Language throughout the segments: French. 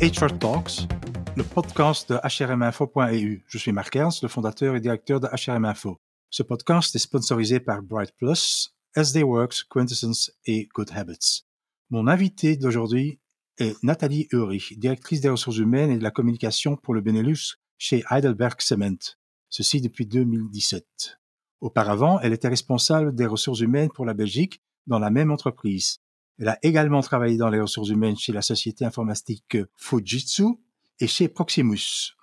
HR Talks, le podcast de hrminfo.eu. Je suis Marc Ernst, le fondateur et directeur de HRM Info. Ce podcast est sponsorisé par Bright Plus, SD Works, Quintessence et Good Habits. Mon invité d'aujourd'hui est Nathalie Ulrich, directrice des ressources humaines et de la communication pour le Benelux chez Heidelberg Cement. Ceci depuis 2017. Auparavant, elle était responsable des ressources humaines pour la Belgique dans la même entreprise. Elle a également travaillé dans les ressources humaines chez la société informatique Fujitsu et chez Proximus.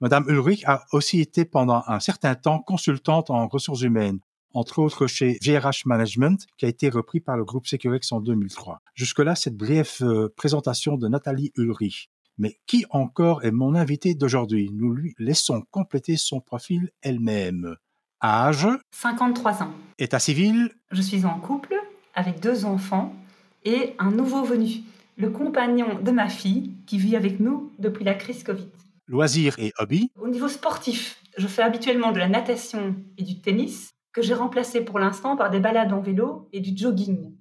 Madame Ulrich a aussi été pendant un certain temps consultante en ressources humaines, entre autres chez GRH Management, qui a été repris par le groupe Securex en 2003. Jusque-là, cette brève euh, présentation de Nathalie Ulrich. Mais qui encore est mon invité d'aujourd'hui? Nous lui laissons compléter son profil elle-même. Âge? 53 ans. État civil? Je suis en couple avec deux enfants et un nouveau venu, le compagnon de ma fille qui vit avec nous depuis la crise Covid. Loisirs et hobbies Au niveau sportif, je fais habituellement de la natation et du tennis, que j'ai remplacé pour l'instant par des balades en vélo et du jogging.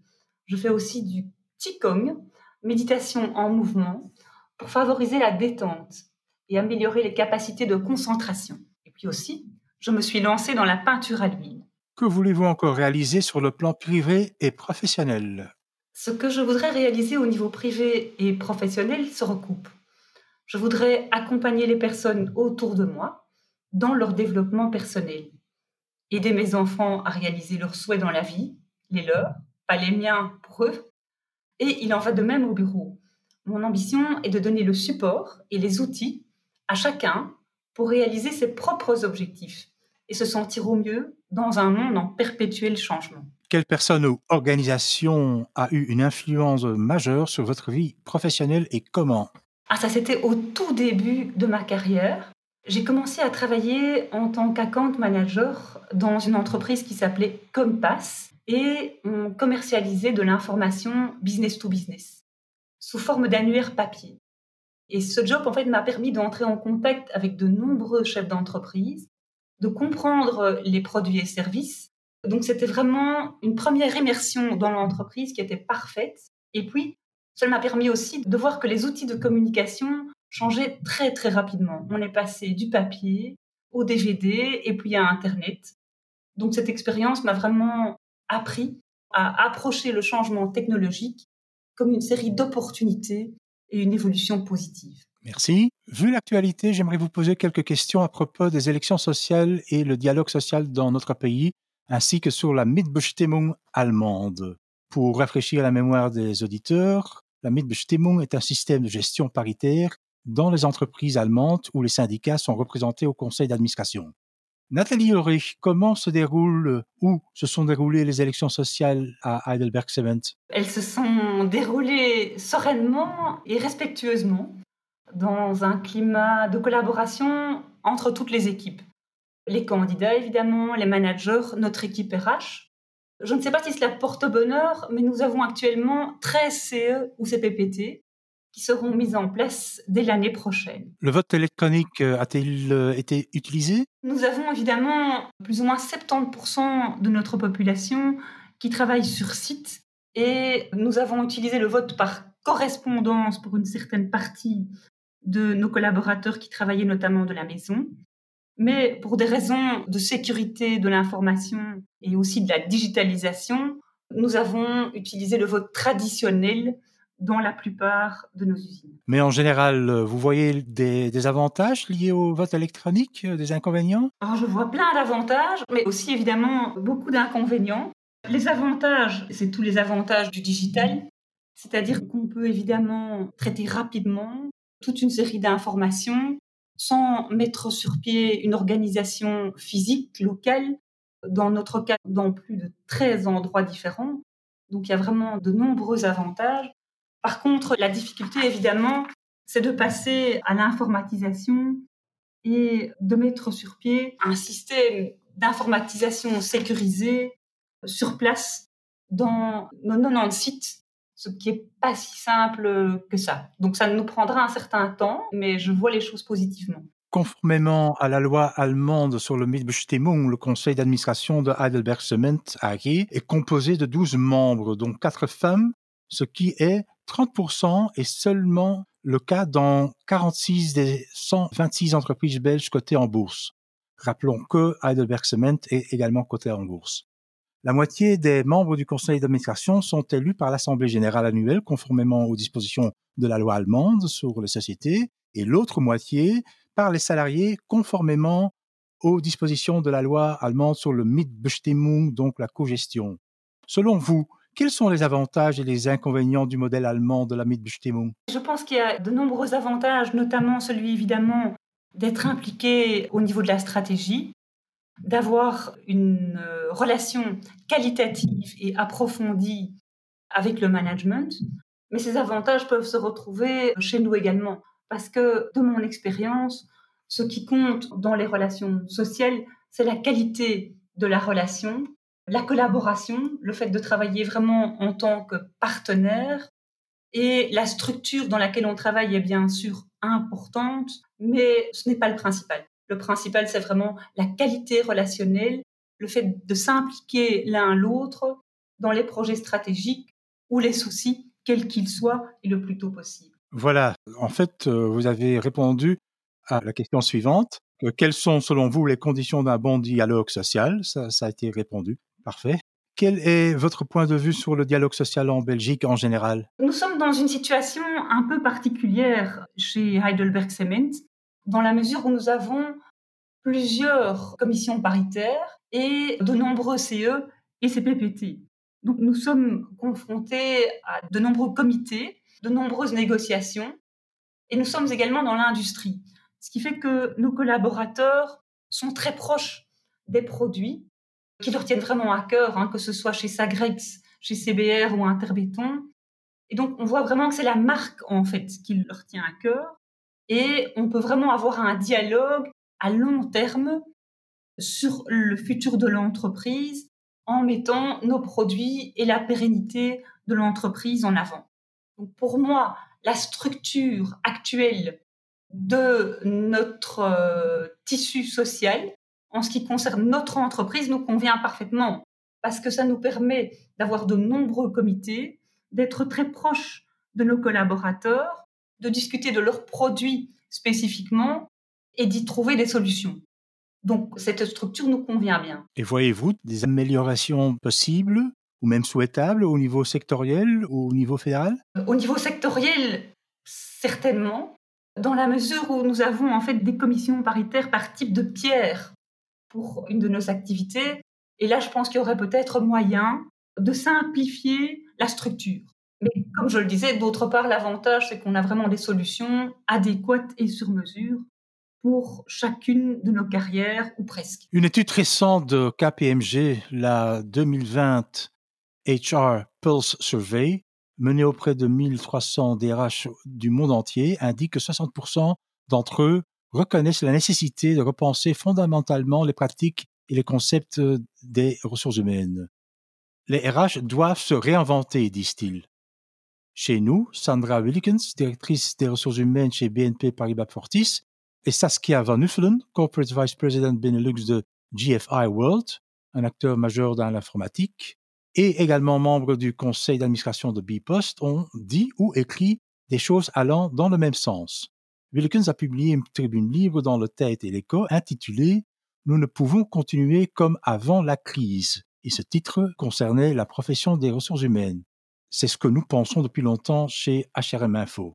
Je fais aussi du Qigong, méditation en mouvement, pour favoriser la détente et améliorer les capacités de concentration. Et puis aussi, je me suis lancée dans la peinture à l'huile. Que voulez-vous encore réaliser sur le plan privé et professionnel? Ce que je voudrais réaliser au niveau privé et professionnel se recoupe. Je voudrais accompagner les personnes autour de moi dans leur développement personnel, aider mes enfants à réaliser leurs souhaits dans la vie, les leurs, pas les miens pour eux, et il en va de même au bureau. Mon ambition est de donner le support et les outils à chacun pour réaliser ses propres objectifs et se sentir au mieux dans un monde en perpétuel changement. Quelle personne ou organisation a eu une influence majeure sur votre vie professionnelle et comment? Ah, ça c'était au tout début de ma carrière. J'ai commencé à travailler en tant qu'account manager dans une entreprise qui s'appelait Compass et on commercialisait de l'information business to business sous forme d'annuaire papier. Et ce job, en fait, m'a permis d'entrer en contact avec de nombreux chefs d'entreprise de comprendre les produits et services. Donc c'était vraiment une première immersion dans l'entreprise qui était parfaite. Et puis, ça m'a permis aussi de voir que les outils de communication changeaient très très rapidement. On est passé du papier au DVD et puis à Internet. Donc cette expérience m'a vraiment appris à approcher le changement technologique comme une série d'opportunités et une évolution positive. Merci. Vu l'actualité, j'aimerais vous poser quelques questions à propos des élections sociales et le dialogue social dans notre pays, ainsi que sur la Mitbestimmung allemande. Pour rafraîchir la mémoire des auditeurs, la Mitbestimmung est un système de gestion paritaire dans les entreprises allemandes où les syndicats sont représentés au conseil d'administration. Nathalie Ulrich, comment se déroulent ou se sont déroulées les élections sociales à Heidelberg Cement? Elles se sont déroulées sereinement et respectueusement dans un climat de collaboration entre toutes les équipes. Les candidats, évidemment, les managers, notre équipe RH. Je ne sais pas si cela porte bonheur, mais nous avons actuellement 13 CE ou CPPT qui seront mises en place dès l'année prochaine. Le vote électronique euh, a-t-il euh, été utilisé? Nous avons évidemment plus ou moins 70% de notre population qui travaille sur site et nous avons utilisé le vote par correspondance pour une certaine partie de nos collaborateurs qui travaillaient notamment de la maison. Mais pour des raisons de sécurité de l'information et aussi de la digitalisation, nous avons utilisé le vote traditionnel dans la plupart de nos usines. Mais en général, vous voyez des, avantages liés au vote électronique, des inconvénients? Alors je vois plein d'avantages, mais aussi évidemment beaucoup d'inconvénients. Les avantages, c'est tous les avantages du digital, c'est-à-dire qu'on peut évidemment traiter rapidement toute une série d'informations sans mettre sur pied une organisation physique locale, dans notre cas dans plus de 13 endroits différents. Donc il y a vraiment de nombreux avantages. Par contre, la difficulté, évidemment, c'est de passer à l'informatisation et de mettre sur pied un système d'informatisation sécurisé sur place dans nos 90 sites, ce qui n'est pas si simple que ça. Donc ça nous prendra un certain temps, mais je vois les choses positivement. Conformément à la loi allemande sur le Mitbestimmung, le conseil d'administration de Heidelberg Cement AG est composé de 12 membres, dont 4 femmes, ce qui est 30% et seulement le cas dans 46 des 126 entreprises belges cotées en bourse. Rappelons que Heidelberg Cement est également coté en bourse. La moitié des membres du conseil d'administration sont élus par l'Assemblée générale annuelle conformément aux dispositions de la loi allemande sur les sociétés et l'autre moitié par les salariés conformément aux dispositions de la loi allemande sur le Mitbestimmung, donc la cogestion. Selon vous, quels sont les avantages et les inconvénients du modèle allemand de la Mitbestimmung? Je pense qu'il y a de nombreux avantages, notamment celui évidemment d'être impliqué au niveau de la stratégie, d'avoir une euh, relation qualitative et approfondie avec le management. Mais ces avantages peuvent se retrouver chez nous également. Parce que, de mon expérience, ce qui compte dans les relations sociales, c'est la qualité de la relation, la collaboration, le fait de travailler vraiment en tant que partenaire. Et la structure dans laquelle on travaille est bien sûr importante, mais ce n'est pas le principal. Le principal, c'est vraiment la qualité relationnelle, le fait de s'impliquer l'un l'autre dans les projets stratégiques ou les soucis, quels qu'ils soient, et le plus tôt possible. Voilà, en fait, euh, vous avez répondu à la question suivante. quelles sont, selon vous, les conditions d'un bon dialogue social? Ça, ça a été répondu. Parfait. Quel est votre point de vue sur le dialogue social en Belgique en général? Nous sommes dans une situation un peu particulière chez Heidelberg Cement, dans la mesure où nous avons plusieurs commissions paritaires et de nombreux CE et CPPT. Donc nous sommes confrontés à de nombreux comités, de nombreuses négociations, et nous sommes également dans l'industrie. Ce qui fait que nos collaborateurs sont très proches des produits qui leur tiennent vraiment à cœur, hein, que ce soit chez Sagrex, chez CBR ou Interbéton. Et donc, on voit vraiment que c'est la marque, en fait, qui leur tient à cœur. Et on peut vraiment avoir un dialogue à long terme sur le futur de l'entreprise en mettant nos produits et la pérennité de l'entreprise en avant. Donc pour moi, la structure actuelle de notre euh, tissu social en ce qui concerne notre entreprise nous convient parfaitement parce que ça nous permet d'avoir de nombreux comités, d'être très proches de nos collaborateurs, de discuter de leurs produits spécifiquement et d'y trouver des solutions. Donc cette structure nous convient bien. Et voyez-vous des améliorations possibles ou même souhaitables au niveau sectoriel ou au niveau fédéral? Au niveau sectoriel, certainement, dans la mesure où nous avons en fait des commissions paritaires par type de pierre pour une de nos activités. Et là, je pense qu'il y aurait peut-être moyen de simplifier la structure. Mais comme je le disais, d'autre part, l'avantage, c'est qu'on a vraiment des solutions adéquates et sur mesure pour chacune de nos carrières, ou presque. Une étude récente de KPMG, la 2020 HR Pulse Survey, menée auprès de 1300 DRH du monde entier, indique que 60% d'entre eux reconnaissent la nécessité de repenser fondamentalement les pratiques et les concepts des ressources humaines. Les RH doivent se réinventer, disent-ils. Chez nous, Sandra Willikens, directrice des ressources humaines chez BNP Paribas Fortis, et Saskia Van Uffelen, Corporate Vice President Benelux de GFI World, un acteur majeur dans l'informatique, et également membre du conseil d'administration de Bpost, ont dit ou écrit des choses allant dans le même sens. Wilkins a publié une tribune libre dans le Tête et l'Écho intitulée Nous ne pouvons continuer comme avant la crise. Et ce titre concernait la profession des ressources humaines. C'est ce que nous pensons depuis longtemps chez HRM Info.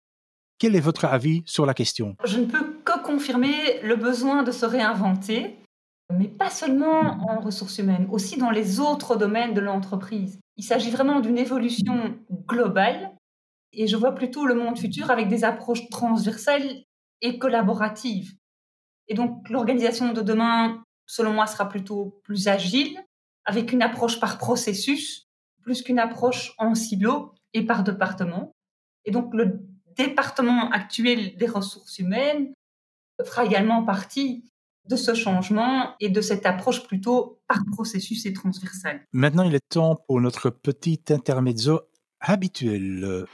Quel est votre avis sur la question? Je ne peux que confirmer le besoin de se réinventer, mais pas seulement en ressources humaines, aussi dans les autres domaines de l'entreprise. Il s'agit vraiment d'une évolution globale et je vois plutôt le monde futur avec des approches transversales et collaboratives. Et donc l'organisation de demain, selon moi, sera plutôt plus agile, avec une approche par processus plus qu'une approche en silo et par département. Et donc le département actuel des ressources humaines fera également partie de ce changement et de cette approche plutôt par processus et transversale. Maintenant, il est temps pour notre petit intermezzo habituel.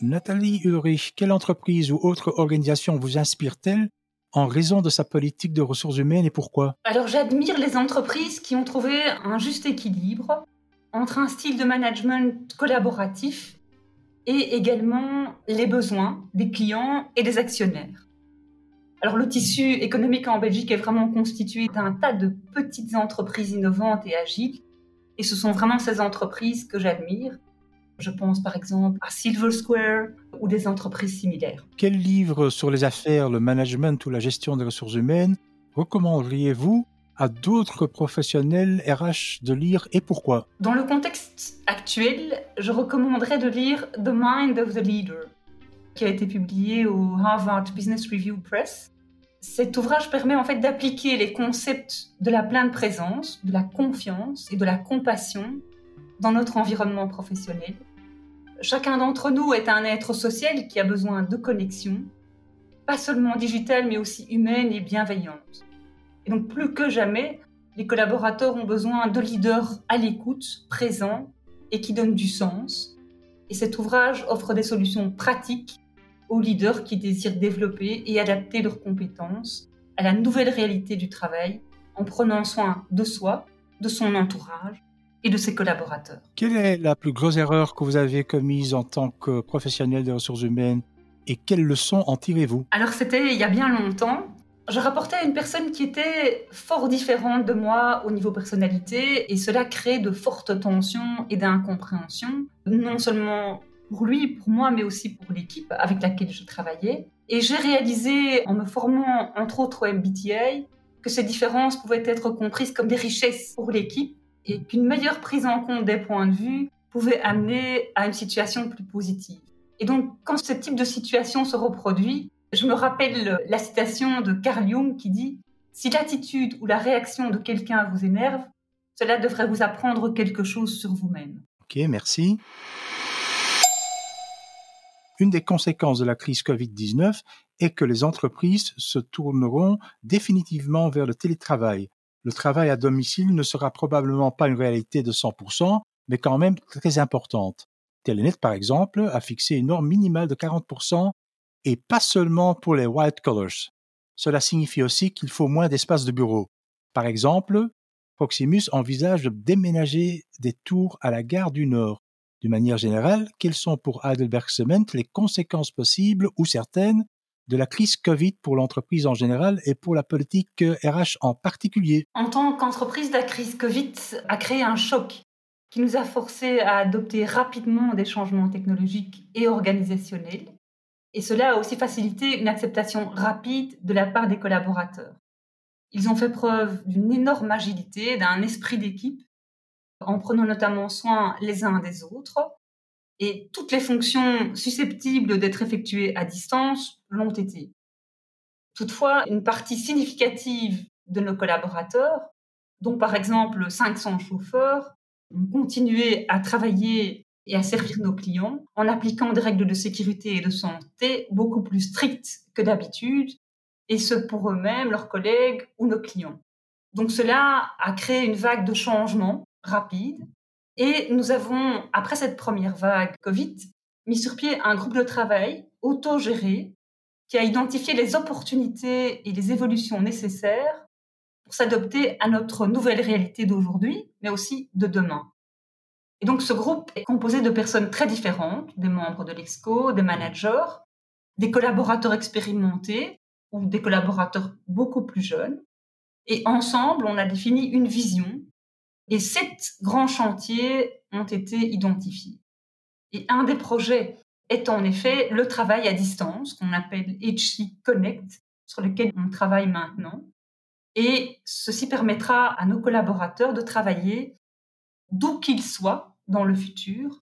Nathalie Ulrich, quelle entreprise ou autre organisation vous inspire-t-elle en raison de sa politique de ressources humaines et pourquoi? Alors j'admire les entreprises qui ont trouvé un juste équilibre entre un style de management collaboratif et également les besoins des clients et des actionnaires. Alors le tissu économique en Belgique est vraiment constitué d'un tas de petites entreprises innovantes et agiles, et ce sont vraiment ces entreprises que j'admire. Je pense par exemple à Silver Square ou des entreprises similaires. Quel livre sur les affaires, le management ou la gestion des ressources humaines recommanderiez-vous à d'autres professionnels RH de lire et pourquoi? Dans le contexte actuel, je recommanderais de lire The Mind of the Leader, qui a été publié au Harvard Business Review Press. Cet ouvrage permet en fait d'appliquer les concepts de la pleine présence, de la confiance et de la compassion dans notre environnement professionnel. Chacun d'entre nous est un être social qui a besoin de connexion, pas seulement digitale mais aussi humaine et bienveillante. Et donc plus que jamais, les collaborateurs ont besoin de leaders à l'écoute, présents et qui donnent du sens. Et cet ouvrage offre des solutions pratiques aux leaders qui désirent développer et adapter leurs compétences à la nouvelle réalité du travail en prenant soin de soi, de son entourage et de ses collaborateurs. Quelle est la plus grosse erreur que vous avez commise en tant que professionnel des ressources humaines et quelles leçons en tirez-vous? Alors c'était il y a bien longtemps je rapportais à une personne qui était fort différente de moi au niveau personnalité et cela crée de fortes tensions et d'incompréhension, non seulement pour lui, pour moi, mais aussi pour l'équipe avec laquelle je travaillais. Et j'ai réalisé, en me formant entre autres au MBTI, que ces différences pouvaient être comprises comme des richesses pour l'équipe et qu'une meilleure prise en compte des points de vue pouvait amener à une situation plus positive. Et donc, quand ce type de situation se reproduit, je me rappelle la citation de Carl Jung qui dit Si l'attitude ou la réaction de quelqu'un vous énerve, cela devrait vous apprendre quelque chose sur vous-même. Ok, merci. Une des conséquences de la crise Covid-19 est que les entreprises se tourneront définitivement vers le télétravail. Le travail à domicile ne sera probablement pas une réalité de 100%, mais quand même très importante. Telenet, par exemple, a fixé une norme minimale de 40% et pas seulement pour les white collars. Cela signifie aussi qu'il faut moins d'espace de bureau. Par exemple, Proximus envisage de déménager des tours à la gare du Nord. De manière générale, quelles sont pour Heidelberg Cement les conséquences possibles ou certaines de la crise Covid pour l'entreprise en général et pour la politique RH en particulier. En tant qu'entreprise, la crise Covid a créé un choc qui nous a forcés à adopter rapidement des changements technologiques et organisationnels. Et cela a aussi facilité une acceptation rapide de la part des collaborateurs. Ils ont fait preuve d'une énorme agilité, d'un esprit d'équipe, en prenant notamment soin les uns des autres, et toutes les fonctions susceptibles d'être effectuées à distance l'ont été. Toutefois, une partie significative de nos collaborateurs, dont par exemple 500 chauffeurs, ont continué à travailler et à servir nos clients en appliquant des règles de sécurité et de santé beaucoup plus strictes que d'habitude, et ce pour eux-mêmes, leurs collègues ou nos clients. Donc cela a créé une vague de changements rapides et nous avons, après cette première vague Covid, mis sur pied un groupe de travail autogéré qui a identifié les opportunités et les évolutions nécessaires pour s'adopter à notre nouvelle réalité d'aujourd'hui, mais aussi de demain. Et donc ce groupe est composé de personnes très différentes, des membres de l'EXCO, des managers, des collaborateurs expérimentés ou des collaborateurs beaucoup plus jeunes. Et ensemble, on a défini une vision et sept grands chantiers ont été identifiés. Et un des projets est en effet le travail à distance, qu'on appelle HC Connect, sur lequel on travaille maintenant. Et ceci permettra à nos collaborateurs de travailler d'où qu'ils soient dans le futur,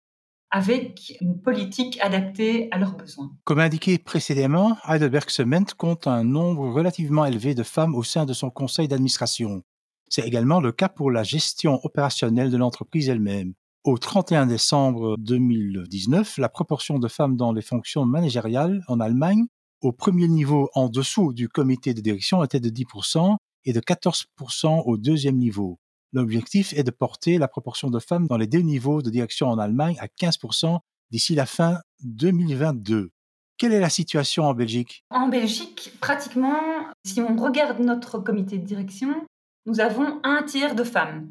avec une politique adaptée à leurs besoins. Comme indiqué précédemment, Heidelberg Cement compte un nombre relativement élevé de femmes au sein de son conseil d'administration. C'est également le cas pour la gestion opérationnelle de l'entreprise elle-même. Au 31 décembre 2019, la proportion de femmes dans les fonctions managériales en Allemagne, au premier niveau en dessous du comité de direction, était de 10% et de 14% au deuxième niveau. L'objectif est de porter la proportion de femmes dans les deux niveaux de direction en Allemagne à 15% d'ici la fin 2022. Quelle est la situation en Belgique? En Belgique, pratiquement, si on regarde notre comité de direction, nous avons un tiers de femmes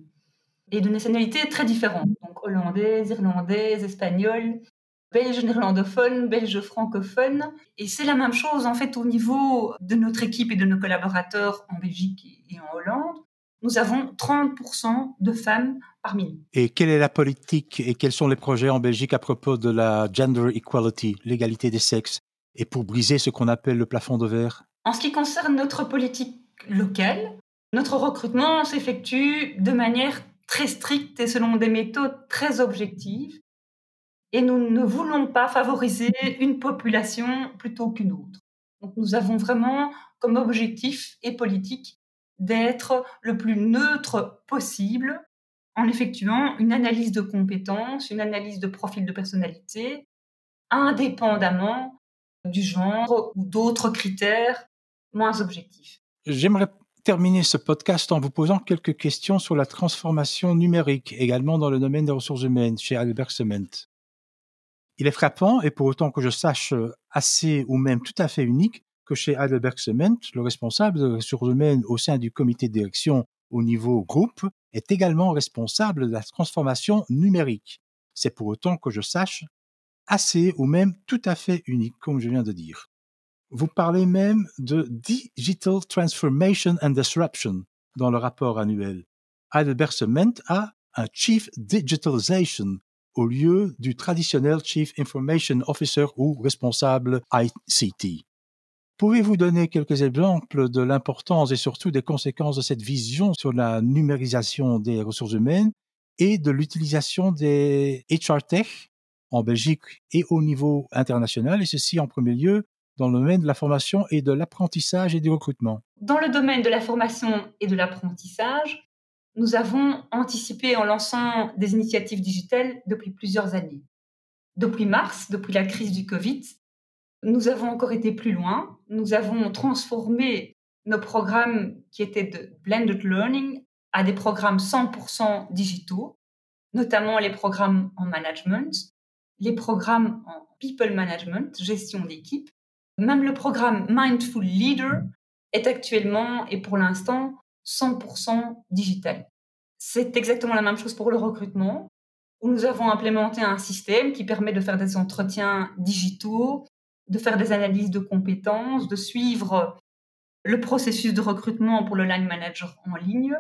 et de nationalités très différentes, donc hollandaises, irlandaises, espagnoles. belge néerlandophone, belge francophone. Et c'est la même chose en fait au niveau de notre équipe et de nos collaborateurs en Belgique et en Hollande. Nous avons 30% de femmes parmi nous. Et quelle est la politique et quels sont les projets en Belgique à propos de la gender equality, l'égalité des sexes, et pour briser ce qu'on appelle le plafond de verre? En ce qui concerne notre politique locale, notre recrutement s'effectue de manière très stricte et selon des méthodes très objectives et nous ne voulons pas favoriser une population plutôt qu'une autre. Donc nous avons vraiment comme objectif et politique d'être le plus neutre possible en effectuant une analyse de compétences, une analyse de profil de personnalité, indépendamment du genre ou d'autres critères moins objectifs. J'aimerais terminer ce podcast en vous posant quelques questions sur la transformation numérique, également dans le domaine des ressources humaines chez Albert Cement. Il est frappant, et pour autant que je sache assez ou même tout à fait unique, que chez Heidelberg Cement, le responsable des ressources humaines au sein du comité de direction au niveau groupe est également responsable de la transformation numérique. C'est pour autant que je sache assez ou même tout à fait unique, comme je viens de dire. Vous parlez même de Digital Transformation and Disruption dans le rapport annuel. Heidelberg Cement a un Chief Digitalization au lieu du traditionnel Chief Information Officer ou responsable ICT. Pouvez-vous donner quelques exemples de l'importance et surtout des conséquences de cette vision sur la numérisation des ressources humaines et de l'utilisation des HR Tech en Belgique et au niveau international, et ceci en premier lieu dans le domaine de la formation et de l'apprentissage et du recrutement Dans le domaine de la formation et de l'apprentissage, nous avons anticipé en lançant des initiatives digitales depuis plusieurs années. Depuis mars, depuis la crise du Covid, nous avons encore été plus loin. Nous avons transformé nos programmes qui étaient de blended learning à des programmes 100% digitaux, notamment les programmes en management, les programmes en people management, gestion d'équipe. Même le programme Mindful Leader est actuellement et pour l'instant 100% digital. C'est exactement la même chose pour le recrutement, où nous avons implémenté un système qui permet de faire des entretiens digitaux, de faire des analyses de compétences, de suivre le processus de recrutement pour le line manager en ligne.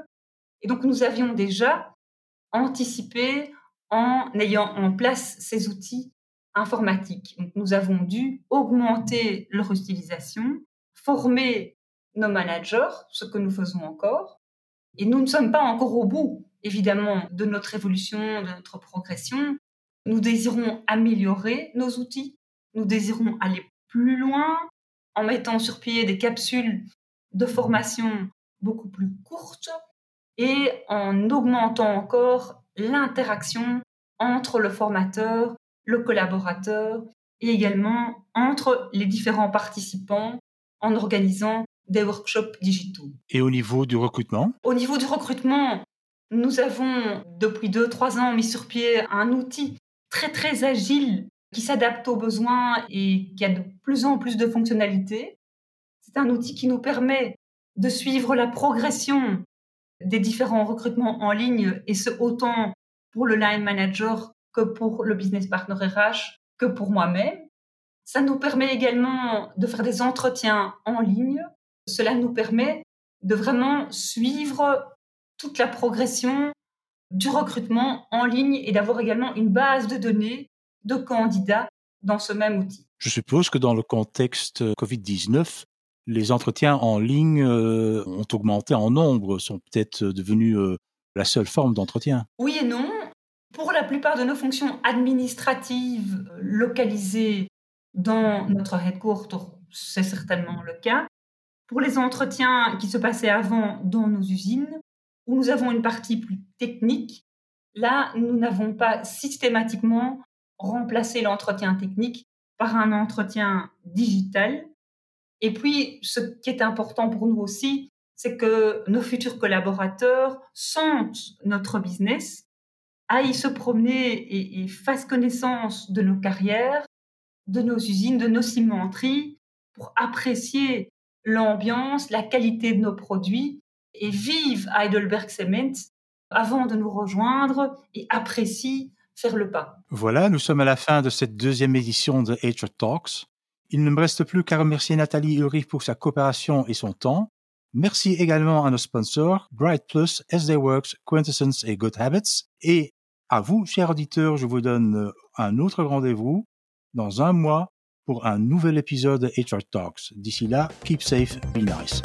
Et donc nous avions déjà anticipé en ayant en place ces outils informatiques. Donc, nous avons dû augmenter leur utilisation, former nos managers, ce que nous faisons encore. Et nous ne sommes pas encore au bout, évidemment, de notre évolution, de notre progression. Nous désirons améliorer nos outils. Nous désirons aller plus loin en mettant sur pied des capsules de formation beaucoup plus courtes et en augmentant encore l'interaction entre le formateur, le collaborateur et également entre les différents participants en organisant des workshops digitaux. Et au niveau du recrutement? Au niveau du recrutement, nous avons depuis deux, trois ans mis sur pied un outil très très agile qui s'adapte aux besoins et qui a de plus en plus de fonctionnalités. C'est un outil qui nous permet de suivre la progression des différents recrutements en ligne et ce autant pour le line manager que pour le business partner RH, que pour moi-même. Ça nous permet également de faire des entretiens en ligne. Cela nous permet de vraiment suivre toute la progression du recrutement en ligne et d'avoir également une base de données de candidats dans ce même outil. Je suppose que dans le contexte Covid-19, les entretiens en ligne euh, ont augmenté en nombre, sont peut-être devenus euh, la seule forme d'entretien. Oui et non. Pour la plupart de nos fonctions administratives localisées dans notre headquarter, c'est certainement le cas. Pour les entretiens qui se passaient avant dans nos usines, où nous avons une partie plus technique, là, nous n'avons pas systématiquement remplacé l'entretien technique par un entretien digital. Et puis, ce qui est important pour nous aussi, c'est que nos futurs collaborateurs sentent notre business, aillent se promener et, et fassent connaissance de nos carrières, de nos usines, de nos cimenteries, pour apprécier l'ambiance, la qualité de nos produits et vivent Heidelberg Cement avant de nous rejoindre et apprécient faire le pas. Voilà, nous sommes à la fin de cette deuxième édition de HR Talks. Il ne me reste plus qu'à remercier Nathalie Ulrich pour sa coopération et son temps. Merci également à nos sponsors, Bright Plus, SD Works, Quintessence et Good Habits. Et à vous, chers auditeurs, je vous donne un autre rendez-vous dans un mois pour un nouvel épisode de HR Talks. D'ici là, keep safe, be nice.